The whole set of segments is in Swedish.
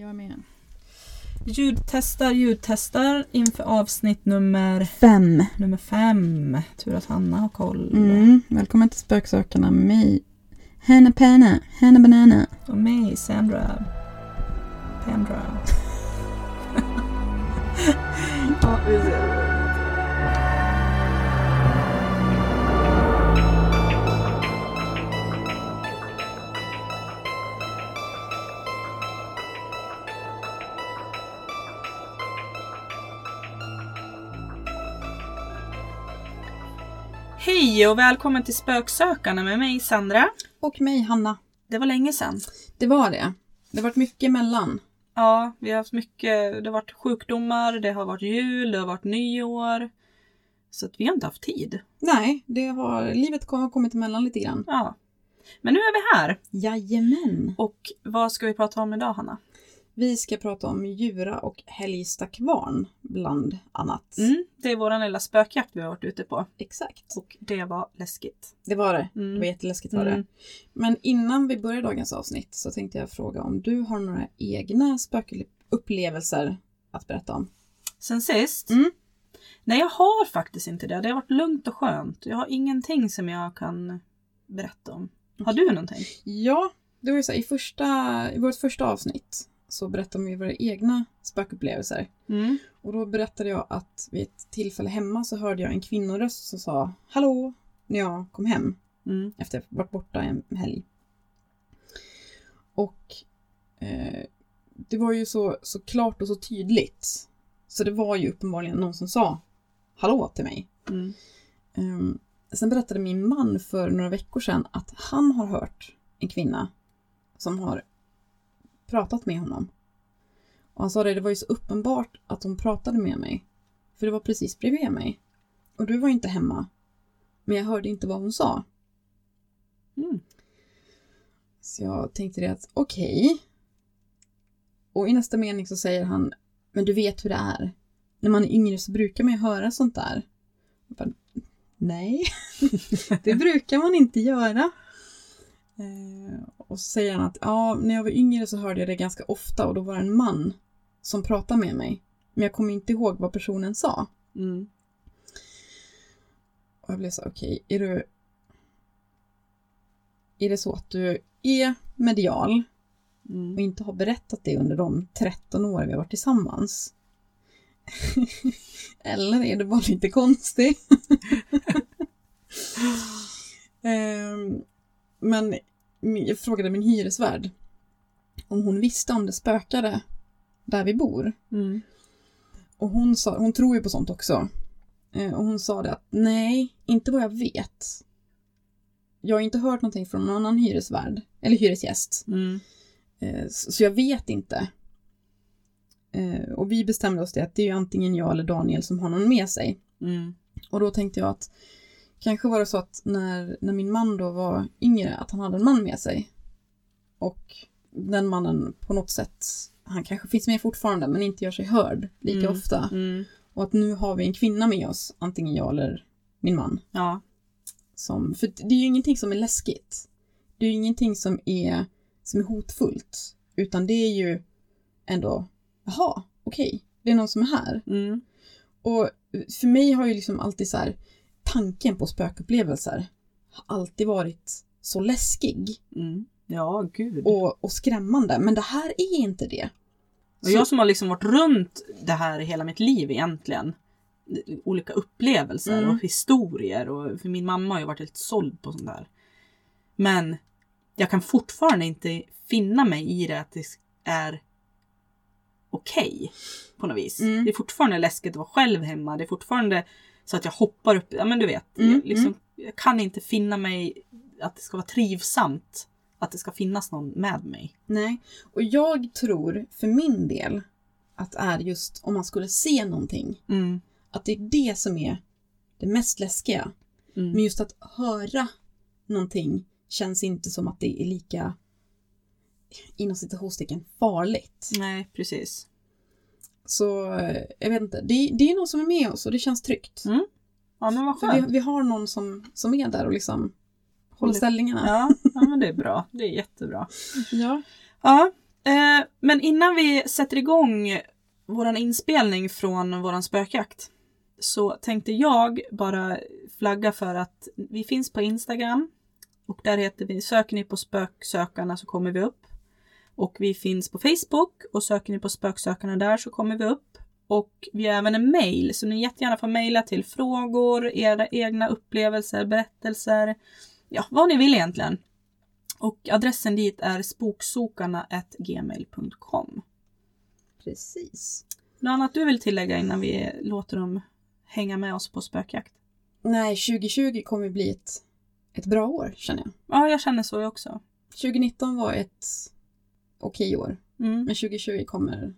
Jag med. Ljudtestar, ljudtestar inför avsnitt nummer, Fem. nummer fem. Tur att Hanna har koll. Mm. Välkommen till Spöksökarna med mig. Hanna Panna, Hanna Banana. Och mig, Sandra. Pandra. ja, vi ser. Hej och välkommen till Spöksökarna med mig Sandra. Och mig, Hanna. Det var länge sedan. Det var det. Det har varit mycket emellan. Ja, vi har haft mycket. Det har varit sjukdomar, det har varit jul, det har varit nyår. Så att vi har inte haft tid. Nej, det har, livet har kommit emellan lite grann. Ja. Men nu är vi här. Jajamän. Och vad ska vi prata om idag Hanna? Vi ska prata om Djura och Helgsta-kvarn, bland annat. Mm, det är våran lilla spökjakt vi har varit ute på. Exakt. Och det var läskigt. Det var det. Mm. Det var jätteläskigt var det. Mm. Men innan vi börjar dagens avsnitt så tänkte jag fråga om du har några egna spökupplevelser att berätta om? Sen sist? Mm. Nej, jag har faktiskt inte det. Det har varit lugnt och skönt. Jag har ingenting som jag kan berätta om. Har du någonting? Ja, det var ju så här, i, första, i vårt första avsnitt så berättade vi våra egna spökupplevelser. Mm. Och då berättade jag att vid ett tillfälle hemma så hörde jag en kvinnoröst som sa Hallå! när jag kom hem Mm. efter att ha varit borta en helg. Och eh, det var ju så, så klart och så tydligt. Så det var ju uppenbarligen någon som sa Hallå till mig. Mm. Um, sen berättade min man för några veckor sedan att han har hört en kvinna som har pratat med honom. Och han sa det, det var ju så uppenbart att hon pratade med mig. För det var precis bredvid mig. Och du var ju inte hemma. Men jag hörde inte vad hon sa. Mm. Så jag tänkte det att okej. Och i nästa mening så säger han, men du vet hur det är. När man är yngre så brukar man ju höra sånt där. Bara, Nej, det brukar man inte göra. Eh, och så säger han att ja, när jag var yngre så hörde jag det ganska ofta och då var det en man som pratade med mig. Men jag kommer inte ihåg vad personen sa. Mm. Och jag blev så okej, är du... Är det så att du är medial och Mm. inte har berättat det under de 13 år vi har varit tillsammans? Eller är det bara lite konstigt? Ehm, Men jag frågade min hyresvärd om hon visste om det spökade där vi bor. Mm. Och hon, sa, hon tror ju på sånt också. Eh, Och hon sa det att nej, inte vad jag vet. Jag har inte hört någonting från någon annan hyresvärd, eller hyresgäst. Mm. Eh, Så jag vet inte. Eh, Och vi bestämde oss det att det är antingen jag eller Daniel som har någon med sig. Mm. Och då tänkte jag att kanske var det så att när, när min man då var yngre, att han hade en man med sig. Och den mannen på något sätt, han kanske finns med fortfarande men inte gör sig hörd lika Mm. ofta. Mm. Och att nu har vi en kvinna med oss, antingen jag eller min man. Ja. Som, för det är ju ingenting som är läskigt. Det är ju ingenting som är, som är hotfullt. Utan det är ju ändå, jaha, okej, det är någon som är här. Mm. Och för mig har ju liksom alltid så här, tanken på spökupplevelser har alltid varit så läskig Mm. Ja, gud. Och, och, skrämmande. Men det här är inte det. Så- jag som har liksom varit runt det här hela mitt liv egentligen. Olika upplevelser Mm. och historier. Och, för min mamma har ju varit helt såld på sånt där. Men jag kan fortfarande inte finna mig i det att det är okej. på något vis. Mm. Det är fortfarande läskigt att vara själv hemma. Det är fortfarande så att jag hoppar upp. Ja men du vet. Mm, Jag, liksom, jag kan inte finna mig att det ska vara trivsamt. Att det ska finnas någon med mig. Nej. Och jag tror för min del att är just om man skulle se någonting. Mm. Att det är det som är det mest läskiga. Mm. Men just att höra någonting känns inte som att det är lika inom citationstecken farligt. Nej, precis. Så eh, jag vet inte, det, det är någon som är med oss och det känns tryggt. Mm. Ja men vad För vi, skönt. vi har någon som, som är där och liksom håller Håller- ställningarna. Ja, ja men det är bra. Det är jättebra. Ja. Ja, Eh, men innan vi sätter igång våran inspelning från våran spökjakt så tänkte jag bara flagga för att vi finns på Instagram och där heter vi, söker ni på spöksökarna så kommer vi upp. Och vi finns på Facebook och söker ni på spöksökarna där så kommer vi upp. Och vi har även en mail så ni jättegärna får mejla till frågor, era egna upplevelser, berättelser, ja vad ni vill egentligen. Och adressen dit är spoksokarna.gmail.com. Precis. Något annat du vill tillägga innan vi låter dem hänga med oss på spökjakt? Nej, 2020 kommer bli ett, ett bra år känner jag. Ja, jag känner så också. 2019 var ett okej år, Mm. men 2020 kommer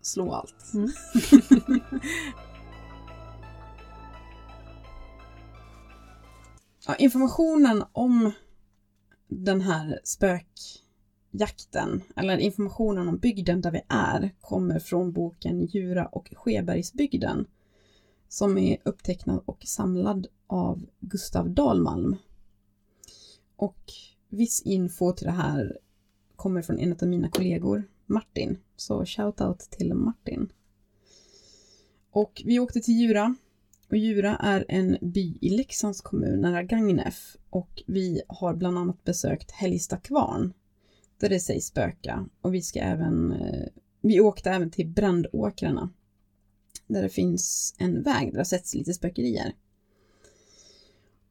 slå allt. Mm. Ja, informationen om den här spökjakten, eller informationen om bygden där vi är, kommer från boken Djura och Skebergsbygden som är upptecknad och samlad av Gustav Dalmalm. Och viss info till det här kommer från en av mina kollegor, Martin. Så shout-out till Martin. Och vi åkte till Djura och Djura är en by i Leksands kommun nära Gagnef och vi har bland annat besökt Helgsta kvarn där det sägs spöka och vi ska även eh, vi åkte även till Brandåkrarna där det finns en väg där det sätts lite spökerier.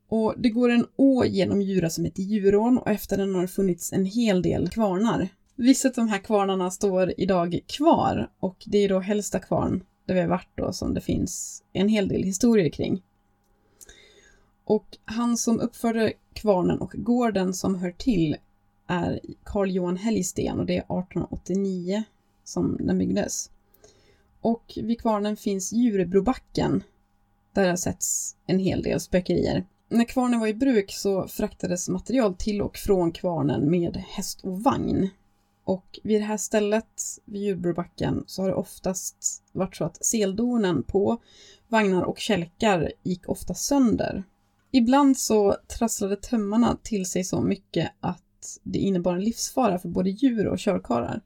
Och det går en å genom Djura som heter Djurån och efter den har det funnits en hel del kvarnar. Vissa av de här kvarnarna står idag kvar och det är då Hällsta kvarn där vi har varit då som det finns en hel del historier kring. Och han som uppförde kvarnen och gården som hör till är Carl Johan Helgsten och det är 1889 som den byggdes. Och vid kvarnen finns Djurebrobacken där det har setts en hel del spökerier. När kvarnen var i bruk så fraktades material till och från kvarnen med häst och vagn. Och vid det här stället, vid Djurbrobacken, så har det oftast varit så att seldonen på vagnar och kälkar gick ofta sönder. Ibland så trasslade tömmarna till sig så mycket att det innebar en livsfara för både djur och körkarlar.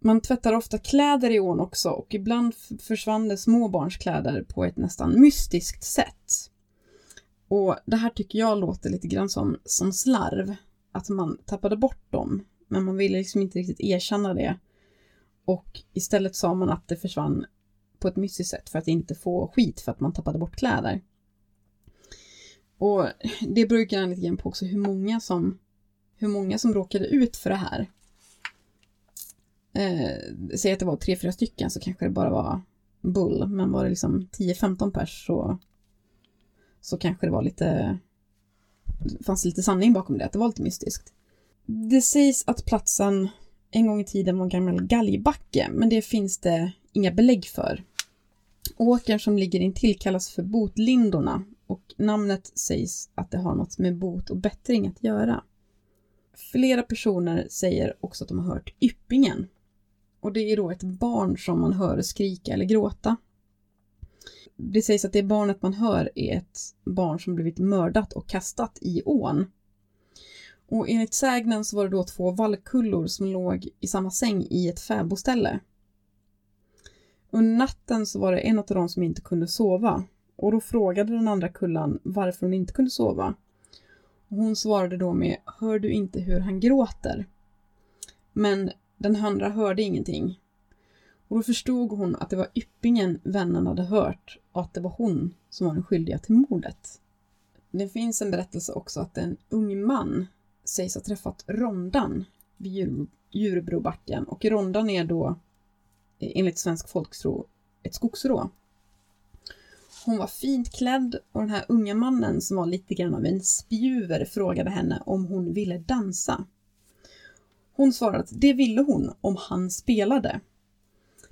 Man tvättar ofta kläder i ån också och ibland försvann det småbarnskläder på ett nästan mystiskt sätt. Och det här tycker jag låter lite grann som, som slarv. Att man tappade bort dem, men man ville liksom inte riktigt erkänna det. Och istället sa man att det försvann på ett mystiskt sätt för att inte få skit för att man tappade bort kläder. Och det brukar jag lite grann på också hur många som, hur många som råkade ut för det här. Eh, säg att det var tre, fyra stycken så kanske det bara var bull, men var det liksom 10-15 pers så, så kanske det var lite, fanns lite sanning bakom det, att det var lite mystiskt. Det sägs att platsen en gång i tiden var en gammal galgbacke, men det finns det inga belägg för. Åkern som ligger intill kallas för Botlindorna och namnet sägs att det har något med bot och bättring att göra. Flera personer säger också att de har hört yppingen. Och det är då ett barn som man hör skrika eller gråta. Det sägs att det barnet man hör är ett barn som blivit mördat och kastat i ån. Och enligt sägnen så var det då två vallkullor som låg i samma säng i ett fäbodställe. Under natten så var det en av dem som inte kunde sova och då frågade den andra kullan varför hon inte kunde sova. Och hon svarade då med Hör du inte hur han gråter? Men den andra hörde ingenting. Och då förstod hon att det var yppingen vännen hade hört och att det var hon som var den skyldiga till mordet. Det finns en berättelse också att en ung man sägs ha träffat Rondan vid Djur, Djurbrobacken och Rondan är då eh, enligt svensk folktro ett skogsrå. Hon var fint klädd och den här unga mannen som var lite grann av en spjuver frågade henne om hon ville dansa. Hon svarade att det ville hon om han spelade.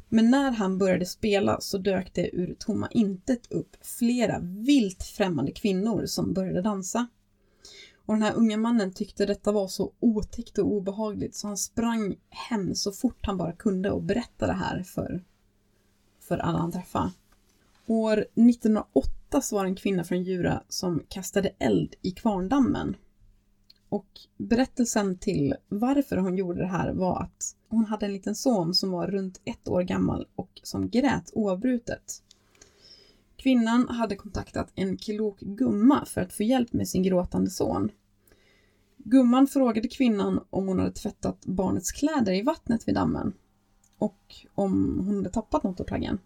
Men när han började spela så dök det ur tomma intet upp flera vilt främmande kvinnor som började dansa. Och den här unga mannen tyckte detta var så otäckt och obehagligt så han sprang hem så fort han bara kunde och berättade det här för, för alla han träffade. År 1908 så var det en kvinna från Djura som kastade eld i Kvarndammen. Och berättelsen till varför hon gjorde det här var att hon hade en liten son som var runt ett år gammal och som grät oavbrutet. Kvinnan hade kontaktat en klok gumma för att få hjälp med sin gråtande son. Gumman frågade kvinnan om hon hade tvättat barnets kläder i vattnet vid dammen och om hon hade tappat något av plaggen.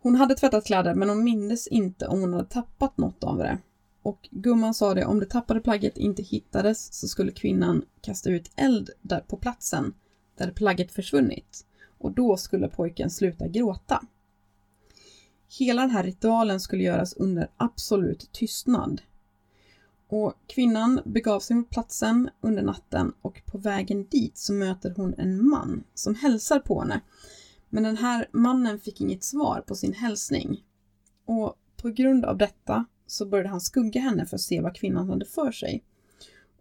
Hon hade tvättat kläder men hon mindes inte om hon hade tappat något av det. Och gumman sa det, om det tappade plagget inte hittades så skulle kvinnan kasta ut eld där på platsen där plagget försvunnit. Och då skulle pojken sluta gråta. Hela den här ritualen skulle göras under absolut tystnad. Och kvinnan begav sig mot platsen under natten och på vägen dit så möter hon en man som hälsar på henne. Men den här mannen fick inget svar på sin hälsning. Och på grund av detta så började han skugga henne för att se vad kvinnan hade för sig.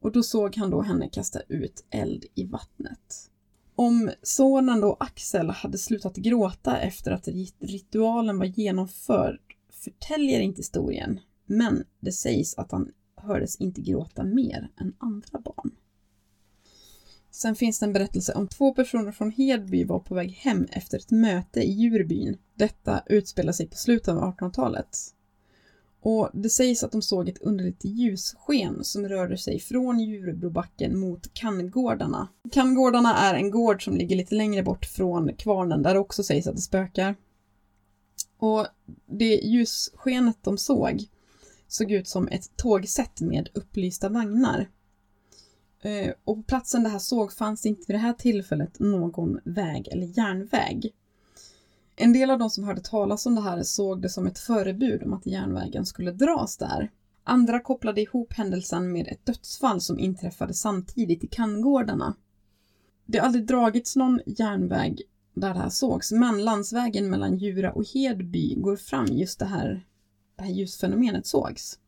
Och då såg han då henne kasta ut eld i vattnet. Om sonen då Axel hade slutat gråta efter att ritualen var genomförd förtäljer inte historien, men det sägs att han hördes inte gråta mer än andra barn. Sen finns det en berättelse om två personer från Hedby var på väg hem efter ett möte i Djurbyn. Detta utspelar sig på slutet av 1800-talet. Och det sägs att de såg ett underligt ljussken som rörde sig från Djurbrobacken mot Kanngårdarna. Kanngårdarna är en gård som ligger lite längre bort från kvarnen där det också sägs att det spökar. Och det ljusskenet de såg såg ut som ett tågsätt med upplysta vagnar. Eh, och på platsen det här såg fanns inte vid det här tillfället någon väg eller järnväg. En del av de som hörde talas om det här såg det som ett förebud om att järnvägen skulle dras där. Andra kopplade ihop händelsen med ett dödsfall som inträffade samtidigt i Kanngårdarna. Det har aldrig dragits någon järnväg där det här sågs, men landsvägen mellan Djura och Hedby går fram just det här, det här ljusfenomenet sågs.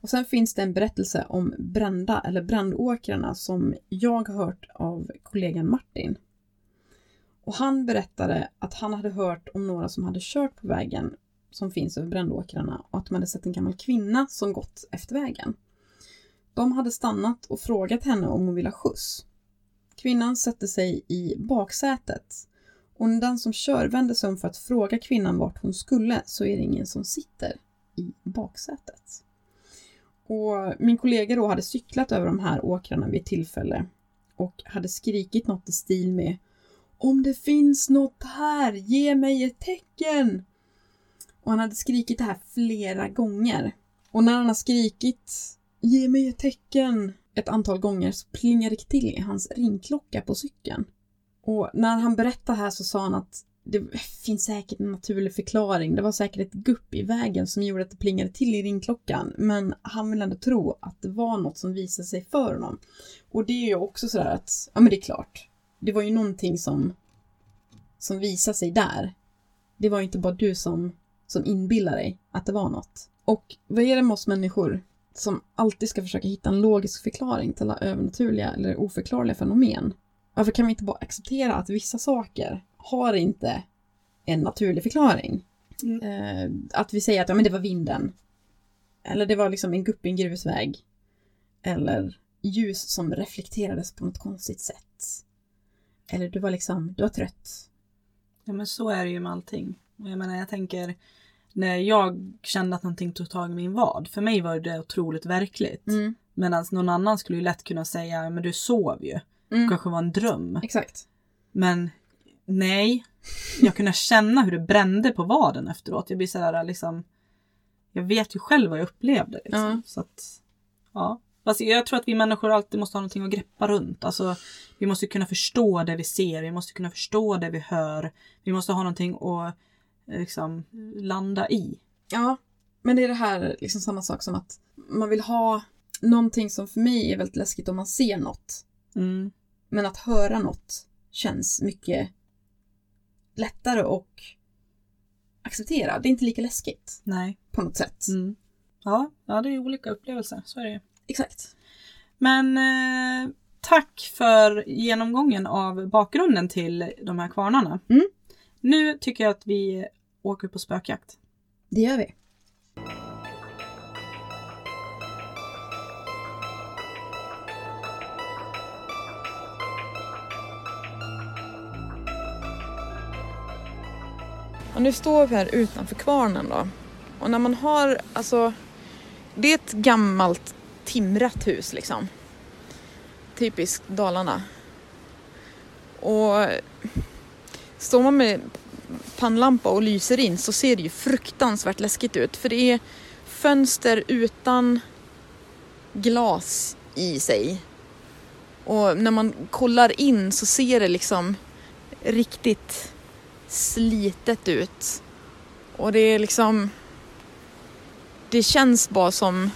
Och sen finns det en berättelse om brända eller brändåkrarna som jag har hört av kollegan Martin. Och han berättade att han hade hört om några som hade kört på vägen som finns över brändåkrarna och att de hade sett en gammal kvinna som gått efter vägen. De hade stannat och frågat henne om hon ville ha skjuts. Kvinnan sätter sig i baksätet och när den som kör vänder sig om för att fråga kvinnan vart hon skulle så är det ingen som sitter i baksätet. Och min kollega då hade cyklat över de här åkrarna vid ett tillfälle och hade skrikit något i stil med om det finns något här, ge mig ett tecken! Och han hade skrikit det här flera gånger. Och när han har skrikit Ge mig ett tecken ett antal gånger så plingar det till i hans ringklocka på cykeln. Och när han berättade här så sa han att det finns säkert en naturlig förklaring. Det var säkert ett gupp i vägen som gjorde att det plingade till i ringklockan. Men han vill ändå tro att det var något som visade sig för honom. Och det är ju också sådär att, ja men det är klart. Det var ju någonting som, som visade sig där. Det var ju inte bara du som, som inbillar dig att det var något. Och vad är det med oss människor som alltid ska försöka hitta en logisk förklaring till alla övernaturliga eller oförklarliga fenomen? Varför kan vi inte bara acceptera att vissa saker har inte en naturlig förklaring. Mm. Eh, att vi säger att ja, men det var vinden. Eller det var liksom en gupp i en grusväg. Eller ljus som reflekterades på något konstigt sätt. Eller du var liksom, du var trött. Ja men så är det ju med allting. Jag menar jag tänker när jag kände att någonting tog tag i min vad. För mig var det otroligt verkligt. Mm. Medan någon annan skulle ju lätt kunna säga, men du sov ju. Mm. Det kanske var en dröm. Exakt. Men nej. Jag kunde känna hur det brände på vaden efteråt. Jag blir sådär liksom. Jag vet ju själv vad jag upplevde. Liksom. Mm. Så att, ja. Fast jag tror att vi människor alltid måste ha någonting att greppa runt. Alltså, vi måste kunna förstå det vi ser, vi måste kunna förstå det vi hör. Vi måste ha någonting att liksom, landa i. Ja, men det är det här liksom samma sak som att man vill ha någonting som för mig är väldigt läskigt om man ser något. Mm. Men att höra något känns mycket lättare och acceptera. Det är inte lika läskigt. Nej. På något sätt. Mm. Ja, ja, det är olika upplevelser. Så är det Exakt. Men eh, tack för genomgången av bakgrunden till de här kvarnarna. Mm. Nu tycker jag att vi åker på spökjakt. Det gör vi. Och nu står vi här utanför kvarnen då. Och när man har, alltså, det är ett gammalt timrat hus liksom. Typiskt Dalarna. Och står man med pannlampa och lyser in så ser det ju fruktansvärt läskigt ut. För det är fönster utan glas i sig. Och när man kollar in så ser det liksom riktigt slitet ut. Och det är liksom... Det känns bara som...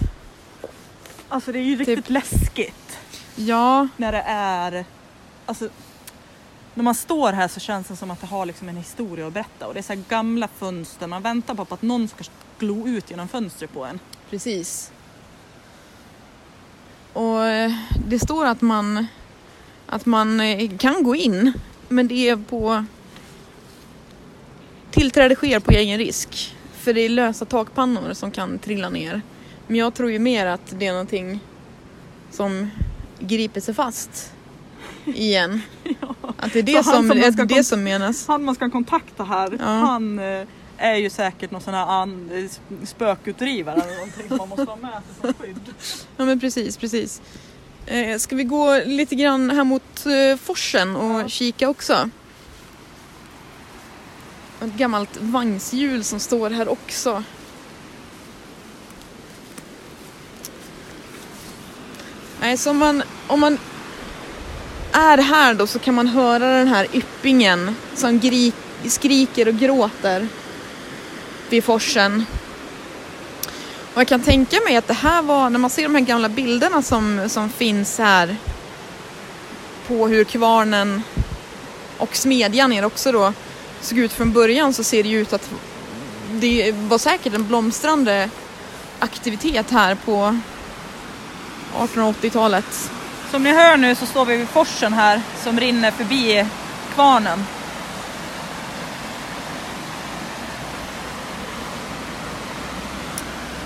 Alltså det är ju riktigt läskigt Ja, när det är... Alltså, när man står här så känns det som att det har liksom en historia att berätta och det är så här gamla fönster, man väntar på att någon ska glo ut genom fönstret på en. precis. Och eh, det står att man, att man eh, kan gå in, men det är på... Tillträde sker på egen risk. För det är lösa takpannor som kan trilla ner. Men jag tror ju mer att det är någonting som griper sig fast igen. Att det är det, som, som är det som menas. Han man ska kontakta här, Ja. han eh, är ju säkert någon sån här eh, spökutdrivare eller någonting som man måste ha med sig som skydd. Ja men precis, precis. Eh, ska vi gå lite grann här mot eh, forsen och Ja. kika också? Ett gammalt vagnshjul som står här också. Nej, så om man, om man är här då så kan man höra den här yppingen som gri, skriker och gråter vid forsen. Och jag kan tänka mig att det här var, när man ser de här gamla bilderna som, som finns här på hur kvarnen och smedjan är också då såg ut från början så ser det ju ut att det var säkert en blomstrande aktivitet här på 1880-talet. Som ni hör nu så står vi vid forsen här som rinner förbi kvarnen.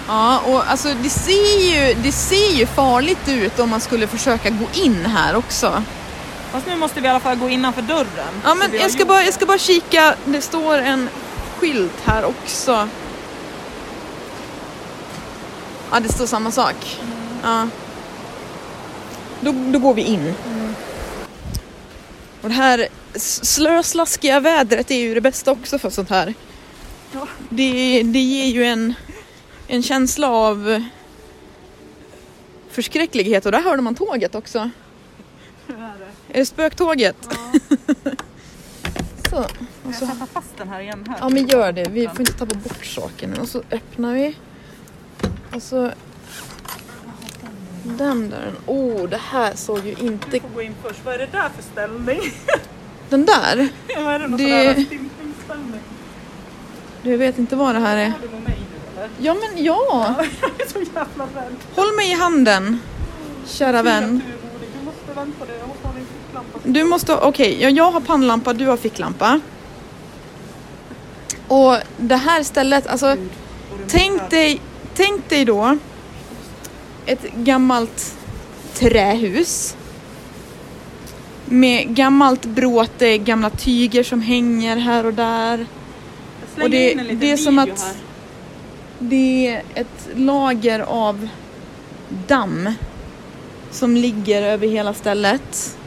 Ja, och alltså det ser, ju, det ser ju farligt ut om man skulle försöka gå in här också. Fast nu måste vi i alla fall gå innanför dörren. Ja, men jag ska, bara, jag ska bara kika. Det står en skylt här också. Ja, det står samma sak. Ja. Då, då går vi in. Och det här slöslaskiga vädret är ju det bästa också för sånt här. Ja. Det, det ger ju en, en känsla av förskräcklighet och där hörde man tåget också. Hur är det? Är det spöktåget? Ja. Så. Och Jag så sätta fast den här igen här. Ja men gör det, vi får inte tappa bort saken. Och så öppnar vi. Och så... Den där. Oh, det här såg ju inte... Du får gå in först. Vad är det där för ställning? Den där? Ja, är det någon Det- sån där? Du vet inte vad det här är. Ja men ja! Jag är så jävla rädd. Håll mig i handen. Kära vän. Du måste vänta dig, jag måste ha din ficklampa. Du måste, okej, ja, jag har pannlampa, du har ficklampa. Och det här stället, alltså tänk dig, tänk dig då ett gammalt trähus med gammalt bråte, gamla tyger som hänger här och där. och det- det är som att- Det är ett lager av damm som ligger över hela stället.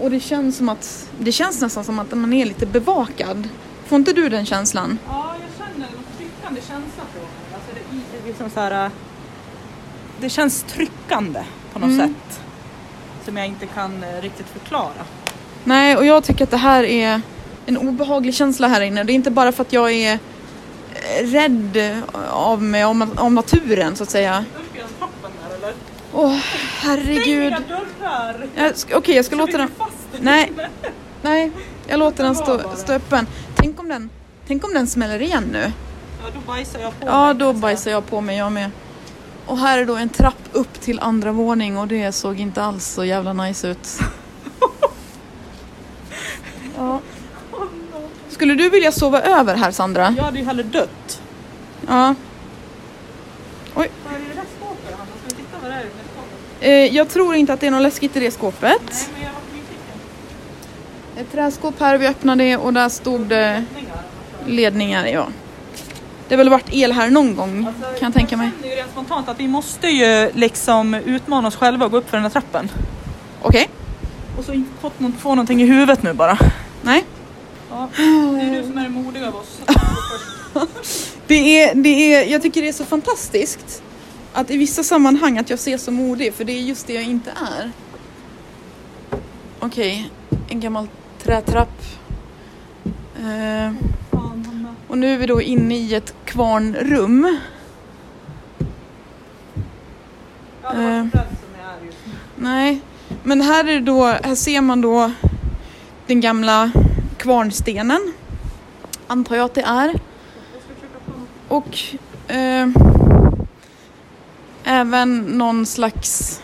Och det känns som att, det känns nästan som att man är lite bevakad. Får inte du den känslan? Ja, jag känner en tryckande känsla på mig. Alltså det, är- liksom så här, det känns tryckande på något Mm. sätt. Som jag inte kan eh, riktigt förklara. Nej, och jag tycker att det här är en obehaglig känsla här inne. Det är inte bara för att jag är eh, rädd av mig om, om naturen så att säga. Åh, herregud. Stäng inga dörrar! Jag sk- Okej, jag ska låta den... Nej. Nej, jag låter den stå, stå öppen. Tänk om den, tänk om den smäller igen nu. Ja, då bajsar jag på Ja, mig, då jag säga. bajsar jag på mig, jag med. Och här är då en trapp upp till andra våning och det såg inte alls så jävla nice ut. Ja. Skulle du vilja sova över här Sandra? Jag hade ju hellre dött. Ja. Vad är det där skåpet Hanna? Ska vi titta vad det är i det skåpet? Eh, jag tror inte att det är något läskigt i det skåpet. Nej, men jag var nyfiken. Ett träskåp här, vi öppnade det och där stod det Öppningar. ledningar, ja. Det har väl varit el här någon gång, kan jag tänka mig. känner ju rent spontant att vi måste ju liksom utmana oss själva och gå upp för den här trappen. Okej, Och så inte fått någon, få någonting i huvudet nu bara. nej. Ja, det är du som är den modiga av oss. Det är, det är, jag tycker det är så fantastiskt att i vissa sammanhang att jag ser så modig, för det är just det jag inte är. Okej, en gammal trätrapp. Eh, och nu är vi då inne i ett kvarnrum. Ja, det så Nej, men här är då, här ser man då den gamla kvarnstenen. Antar jag att det är. Och eh, även någon slags,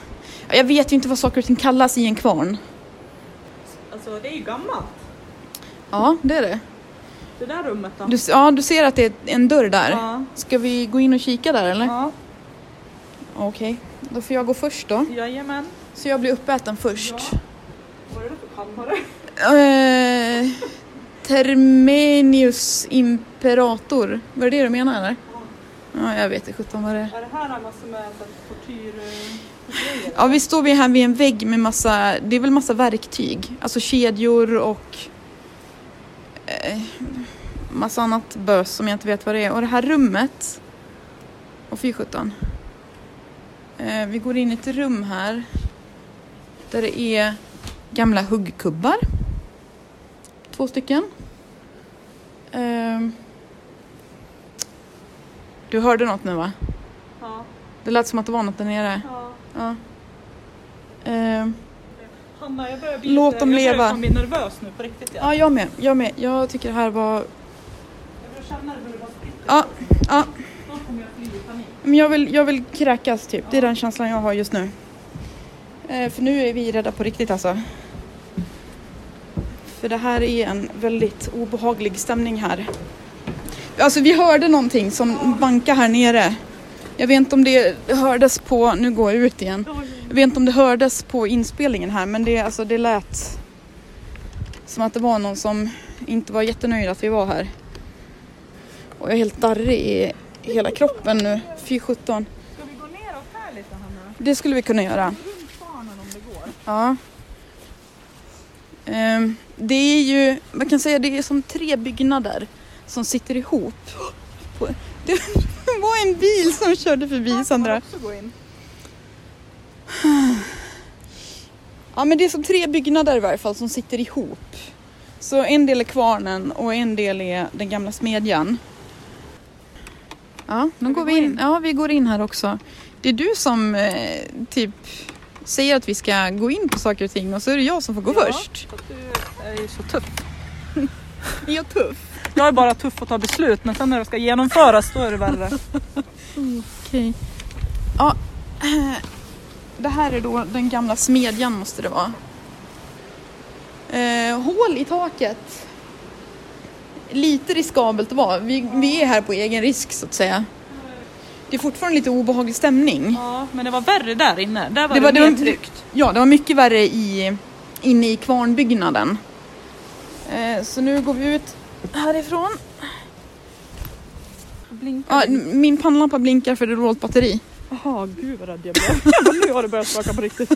ja, jag vet ju inte vad saker och ting kallas i en kvarn. Alltså det är ju gammalt. Ja, det är det. Det där rummet då? Du, ja, du ser att det är en dörr där. Ja. Ska vi gå in och kika där eller? Ja, Okej, då får jag gå först då. jajamän. Så jag blir uppäten först. Ja. Vad är det för kammare? Eh, Termenius imperator. Var det det du menar eller? Ja, jag vet inte sjutton vad det är. Är det här massor med så här tortyr... eh, Ja, vi står vi här vid en vägg med massa, det är väl massa verktyg. Alltså kedjor och eh, massa annat bös som jag inte vet vad det är. Och det här rummet, och fy sjutton. Eh, vi går in i ett rum här där det är gamla huggkubbar. Två stycken. Ehm. du hörde något nu va? Ja, Det lät som att det var något där nere. ja. Ja. Ehm, Hanna, jag börjar bli Låt dem jag leva. börjar fan bli nervös nu på riktigt. Ja. ja, jag med. Jag med. Jag tycker det här var... Jag börjar känna det hur det bara spricker. Ja, ja. Men jag vill, jag vill kräkas typ. Det är den känslan jag har just nu. Eh, för nu är vi rädda på riktigt alltså. För det här är en väldigt obehaglig stämning här. Alltså vi hörde någonting som bankade här nere. Jag vet inte om det hördes på, nu går jag ut igen. Jag vet inte om det hördes på inspelningen här men det, alltså, det lät som att det var någon som inte var jättenöjd att vi var här. Och jag är helt darrig i hela kroppen nu. Fy sjutton. Ska vi gå ner och här lite Hanna? Det skulle vi kunna göra. Ja. Ehm, det är ju, man kan säga det är som tre byggnader som sitter ihop. Det var en bil som körde förbi Sandra. Ja men det är som tre byggnader i varje fall som sitter ihop. Så en del är kvarnen och en del är den gamla smedjan. Ja, vi går vi in. in? Ja, vi går in här också. Det är du som eh, typ säger att vi ska gå in på saker och ting och så är det jag som får gå Ja. först. Att du är ju så tuff. Är jag tuff? Jag är bara tuff att ta beslut men sen när det ska genomföras då är det värre. Okej. Ja, eh, det här är då den gamla smedjan måste det vara. Eh, hål i taket. Lite riskabelt att vara. Vi, vi är här på egen risk så att säga. Det är fortfarande lite obehaglig stämning. Ja, men det var värre där inne. Där var Det det, var- det mer var- tryggt. Ja, det var mycket värre i, inne i kvarnbyggnaden. Eh, så nu går vi ut härifrån. Ja, min pannlampa blinkar för det är lågt batteri. Jaha, gud vad rädd jag blev. nu har det börjat skaka på riktigt.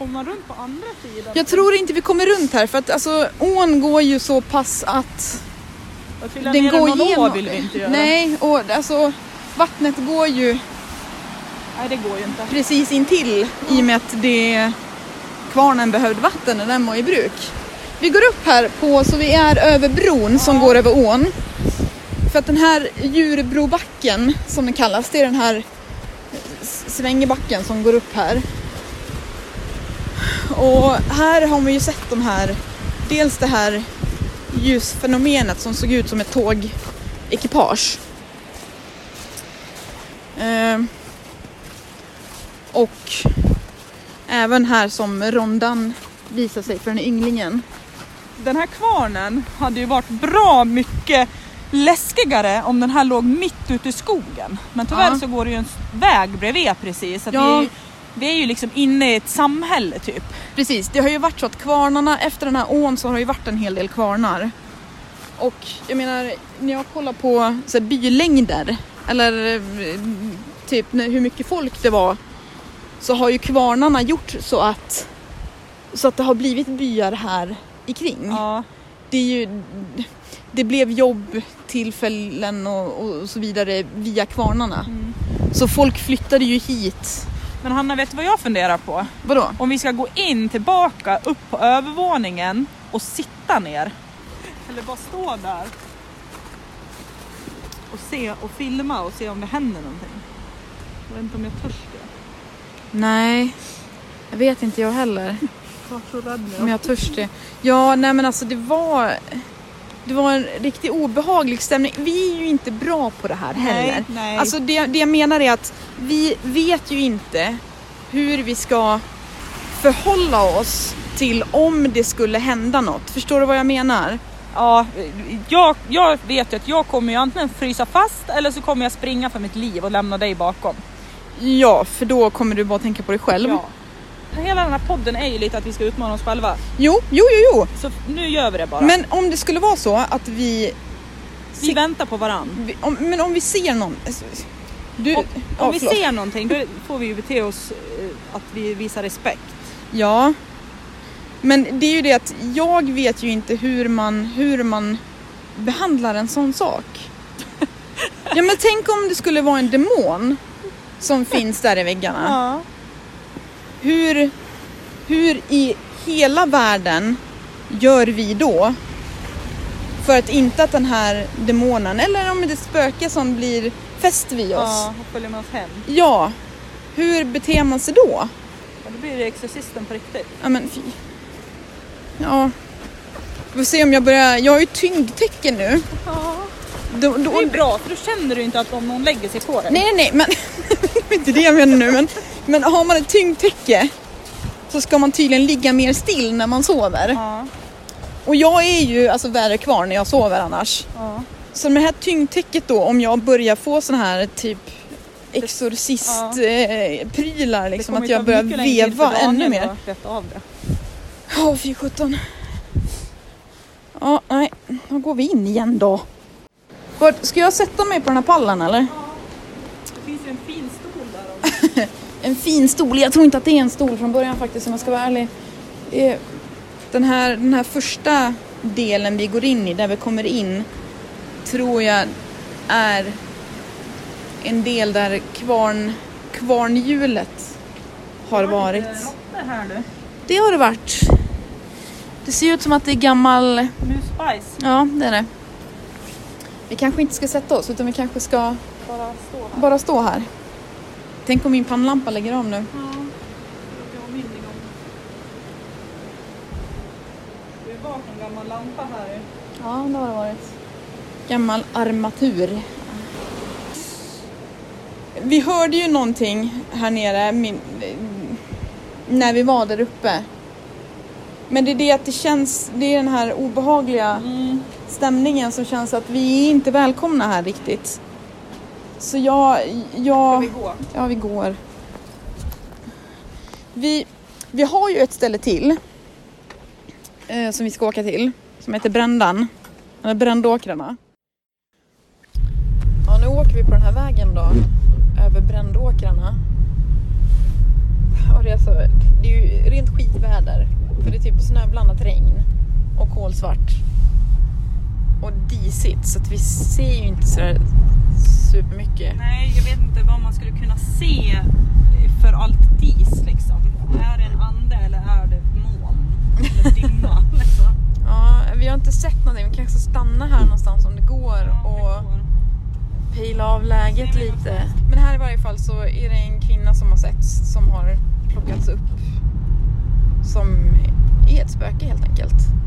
Kommer man runt på andra sidan? Jag tror inte vi kommer runt här för att alltså, ån går ju så pass att Att den ner går någon igenom. å vill vi inte göra. Nej, och alltså vattnet går ju Nej, det går ju inte. precis intill i och med att det kvarnen behövde vatten när den var i bruk. Vi går upp här på så vi är över bron som går över ån. För att den här djurbrobacken som den kallas, det är den här s- svängebacken som går upp här. Och här har man ju sett de här, dels det här ljusfenomenet som såg ut som ett tågekipage. Ehm, och även här som rondan visar sig för den här ynglingen. Den här kvarnen hade ju varit bra mycket läskigare om den här låg mitt ute i skogen. Men tyvärr Ja. så går det ju en väg bredvid precis. Så Ja. vi, vi är ju liksom inne i ett samhälle typ. Precis, det har ju varit så att kvarnarna, efter den här ån så har det ju varit en hel del kvarnar. Och jag menar, när jag kollar på så här, bylängder eller eh, typ hur mycket folk det var så har ju kvarnarna gjort så att så att det har blivit byar här i kring. Ja. Det är ju det blev jobbtillfällen och, och så vidare via kvarnarna. Mm. Så folk flyttade ju hit. Men Hanna, vet du vad jag funderar på? Vadå? Om vi ska gå in tillbaka upp på övervåningen och sitta ner. Eller bara stå där. Och se och filma och se om det händer någonting. Jag vet inte om jag törs det. Nej, jag vet inte jag heller. Jag var så rädd Om jag törs det. Ja, nej men alltså det var... Det var en riktigt obehaglig stämning. Vi är ju inte bra på det här heller. Nej, nej. Alltså det, det jag menar är att vi vet ju inte hur vi ska förhålla oss till om det skulle hända något. Förstår du vad jag menar? Ja, jag, jag vet ju att jag kommer ju antingen frysa fast eller så kommer jag springa för mitt liv och lämna dig bakom. Ja, för då kommer du bara tänka på dig själv. Ja. Hela den här podden är ju lite att vi ska utmana oss själva. Jo, jo, jo, jo. Så nu gör vi det bara. Men om det skulle vara så att vi... vi väntar på varann. om, men om vi ser någon... Du, Om, ja, om vi förlåt. ser någonting då får vi ju bete oss eh, att vi visar respekt. Ja. Men det är ju det att jag vet ju inte hur man, hur man behandlar en sån sak. Ja men tänk om det skulle vara en demon som finns där i väggarna. Ja. Hur, hur i hela världen gör vi då? För att inte att den här demonen, eller om det är spöke som blir fäst vid oss. ja, och följer med oss hem. Ja, hur beter man sig då? Ja, då blir det Exorcisten på riktigt. Ja men fy. Ja. Vi får se om jag börjar, jag har ju tyngdtecken nu. Ja. Då, Det då, är ju bra för då känner du inte att om någon lägger sig på dig. nej nej nej men det är inte det jag menar nu men, men har man ett tyngdtäcke så ska man tydligen ligga mer still när man sover. Ja. Och jag är ju alltså värre kvar när jag sover annars. Ja. Så med det här tyngdtäcket då, om jag börjar få sån här typ exorcist-prylar, liksom, kommer att jag börjar veva ännu mer. det. Åh, fy sjutton. Ja, nej. Då går vi in igen då. Ska jag sätta mig på den här pallen eller? Det finns ju en fin stol där. Om. En fin stol. Jag tror inte att det är en stol från början faktiskt om jag ska vara ärlig. Den här, den här första delen vi går in i, där vi kommer in, tror jag är en del där kvarn, kvarnhjulet har varit. Det har det varit. Det ser ut som att det är gammal Musbajs. Ja, det är det. Vi kanske inte ska sätta oss utan vi kanske ska Bara stå här. bara stå här. Tänk om min pannlampa lägger om nu. Ja. Jag har min igång. Det var en gammal lampa här. Ja, det har det varit. Gammal armatur. Vi hörde ju någonting här nere min, när vi var där uppe. Men det är det att det känns, det är den här obehagliga Mm. stämningen som känns att vi är inte välkomna här riktigt. Så jag, jag... Ska vi gå? Ja, vi går. Vi, vi har ju ett ställe till eh, som vi ska åka till som heter Brändan. Eller Brändåkrarna. Ja, nu åker vi på den här vägen då. Över Brändåkrarna. Och det, är alltså, det är ju rent skitväder. För det är typ snöblandat regn och kolsvart. Och disigt så att vi ser ju inte sådär supermycket. Nej, jag vet inte vad man skulle kunna se för allt dis liksom. Är det en ande eller är det moln? Eller dimma liksom. Ja, vi har inte sett någonting. Vi kanske ska stanna här någonstans om det går och pejla av läget lite. Men här i varje fall så är det en kvinna som har setts som har plockats upp. Som är ett spöke helt enkelt.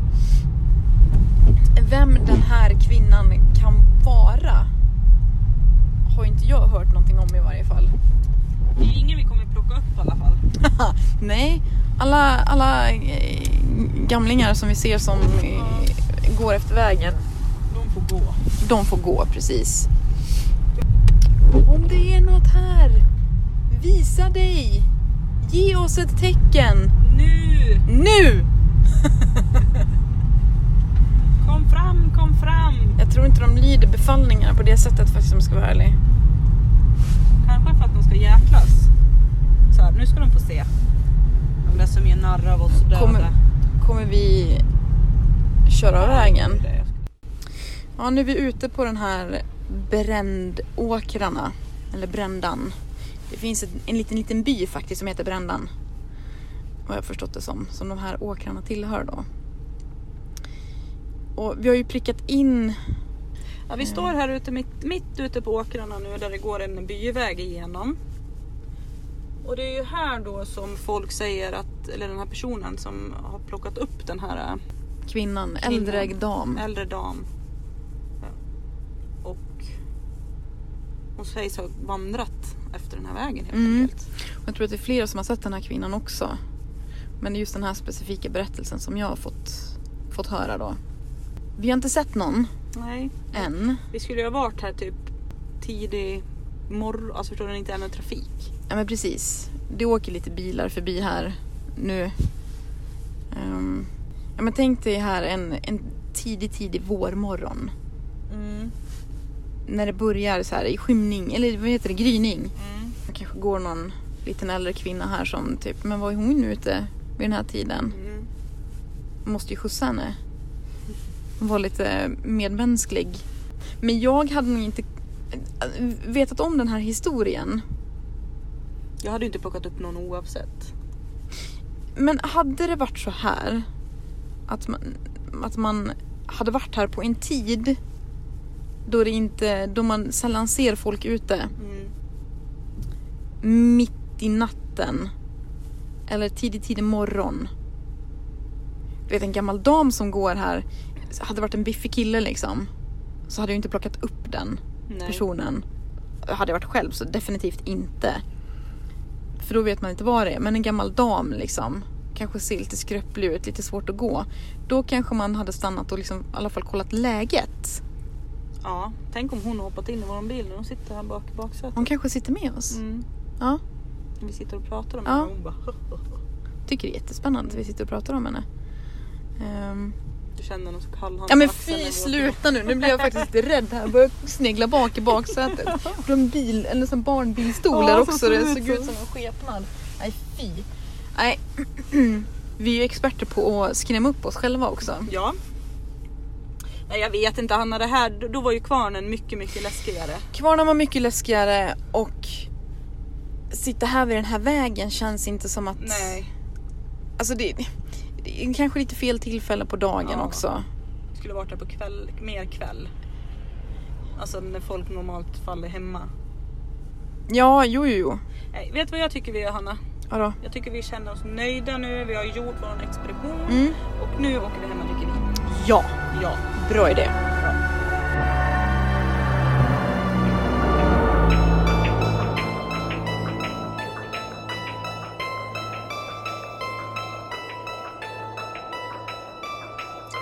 Vem den här kvinnan kan vara har inte jag hört någonting om i varje fall. Det är ingen vi kommer plocka upp i alla fall. Nej, alla, alla eh, gamlingar som vi ser som eh, går efter vägen De får gå. De får gå precis. Om det är något här, visa dig. Ge oss ett tecken. Nu! Nu! Kom fram, kom fram! befallningar på det sättet faktiskt om jag ska vara ärlig. Kanske för att de ska jäklas. Så här, nu ska de få se. De där som gör narr av oss döda. Kommer, kommer vi köra av vägen? Ja, nu är vi ute på den här brändåkrarna. Eller Brändan. Det finns en liten, liten by faktiskt som heter Brändan. Vad jag har förstått det som. Som de här åkrarna tillhör då. Och vi har ju prickat in Ja, vi står här ute mitt, mitt ute på åkrarna nu där det går en byväg igenom. Och det är ju här då som folk säger att, eller den här personen som har plockat upp den här äh, kvinnan, Kvinnan. äldre dam. äldre dam. Och hon sägs ha vandrat efter den här vägen helt Mm. enkelt. Och Jag tror att det är flera som har sett den här kvinnan också. Men det är just den här specifika berättelsen som jag har fått, fått höra då. Vi har inte sett någon Nej, än. vi skulle ju ha varit här typ tidig morgon, alltså förstår du, inte är någon trafik. Ja men precis. Det åker lite bilar förbi här nu. Ehm, ja men tänk dig här en, en tidig, tidig vårmorgon. Mm. När det börjar så här i skymning, eller vad heter det, gryning. Mm. Det kanske går någon liten äldre kvinna här som typ, men vad är hon ute vid den här tiden? Mm. Måste ju skjutsa henne. Var lite medmänsklig. Men jag hade nog inte vetat om den här historien. Jag hade ju inte plockat upp någon oavsett. Men hade det varit så här att man, att man hade varit här på en tid då det inte, då man sällan ser folk ute Mm. mitt i natten eller tidig, tidig morgon. Du vet en gammal dam som går här, hade varit en biffig kille liksom så hade jag inte plockat upp den Nej. personen. Hade jag varit själv så definitivt inte. För då vet man inte vad det är. Men en gammal dam liksom. Kanske ser lite skröplig ut, lite svårt att gå. Då kanske man hade stannat och liksom, i alla fall kollat läget. Ja, tänk om hon har hoppat in i vår bil när hon sitter här bak i baksätet. Hon kanske sitter med oss. Mm. Ja, Vi sitter och pratar om Ja. henne och hon bara tycker det är jättespännande att vi sitter och pratar om henne. Du känner någon så kall hand Ja men fy sluta nu, nu blir jag faktiskt rädd här. Jag börjar snegla bak i baksätet. På en bil, en sån barnbilstol där Ja, också. så Det såg ut som. en skepnad. Nej fy. Nej. Vi är ju experter på att skrämma upp oss själva också. Ja. Nej, jag vet inte Hanna, det här, då- då var ju kvarnen mycket, mycket läskigare. Kvarnen var mycket läskigare och sitta här vid den här vägen känns inte som att... Nej, Alltså det, det är kanske lite fel tillfälle på dagen Ja. också. skulle varit där på kväll, mer kväll. Alltså när folk normalt faller hemma. Ja, jo, jo, jo. Nej, vet du vad jag tycker vi gör Hanna? Vadå? Jag tycker vi känner oss nöjda nu, vi har gjort vår expedition Mm. och nu åker vi hem och dricker vin. Ja, Ja. bra idé.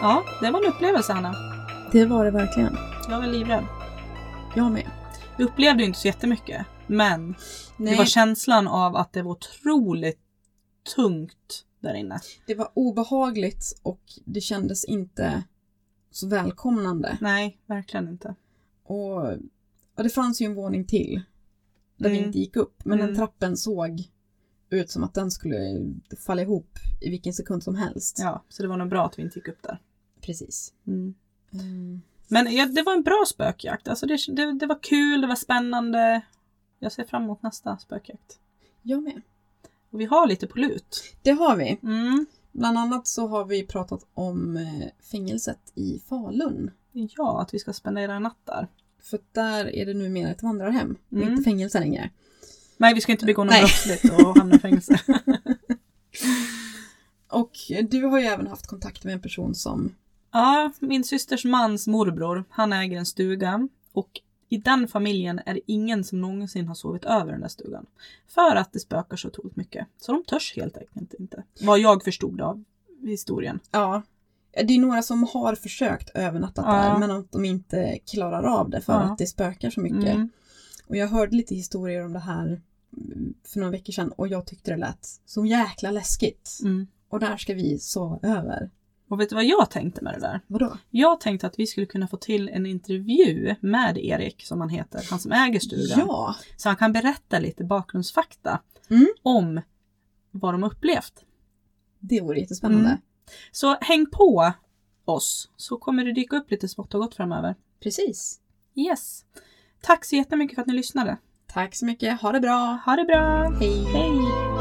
Ja, det var en upplevelse Hanna. Det var det verkligen. Jag var livrädd. Jag med. Vi upplevde inte så jättemycket, men Nej, det var känslan av att det var otroligt tungt där inne. det var obehagligt och det kändes inte så välkomnande. Nej, verkligen inte. Och, och det fanns ju en våning till. Där vi Mm. inte gick upp. Men den Mm. trappen såg ut som att den skulle falla ihop i vilken sekund som helst. Ja, så det var nog bra att vi inte gick upp där. Precis. Mm. Mm. Men ja, det var en bra spökjakt. Alltså det, det, det var kul, det var spännande. Jag ser fram emot nästa spökjakt. Jag med. Och vi har lite på lut. Det har vi. Mm. Bland annat så har vi pratat om eh, fängelset i Falun. Ja, att vi ska spendera en natt där. För där är det numera ett vandrarhem och Mm. inte fängelse längre. Nej, vi ska inte begå något brottsligt och hamna i fängelse. Och du har ju även haft kontakt med en person som Ja, min systers mans morbror, han äger en stuga och i den familjen är det ingen som någonsin har sovit över den där stugan. För att det spökar så otroligt mycket. Så de törs helt enkelt inte. Vad jag förstod av historien. Ja. Det är några som har försökt övernatta Ja. där men att de inte klarar av det för Ja. att det spökar så mycket. Mm. Och jag hörde lite historier om det här mm, för några veckor sedan och jag tyckte det lät så jäkla läskigt. Mm. Och där ska vi sova över. Och vet du vad jag tänkte med det där? Vadå? Jag tänkte att vi skulle kunna få till en intervju med Erik, som han heter, han som äger stugan. Ja! Så han kan berätta lite bakgrundsfakta Mm. om vad de upplevt. Det vore jättespännande. Mm. Så häng på oss så kommer det dyka upp lite smått och gott framöver. Precis. Yes! Tack så jättemycket för att ni lyssnade. Tack så mycket. Ha det bra. Ha det bra! Hej! Hej!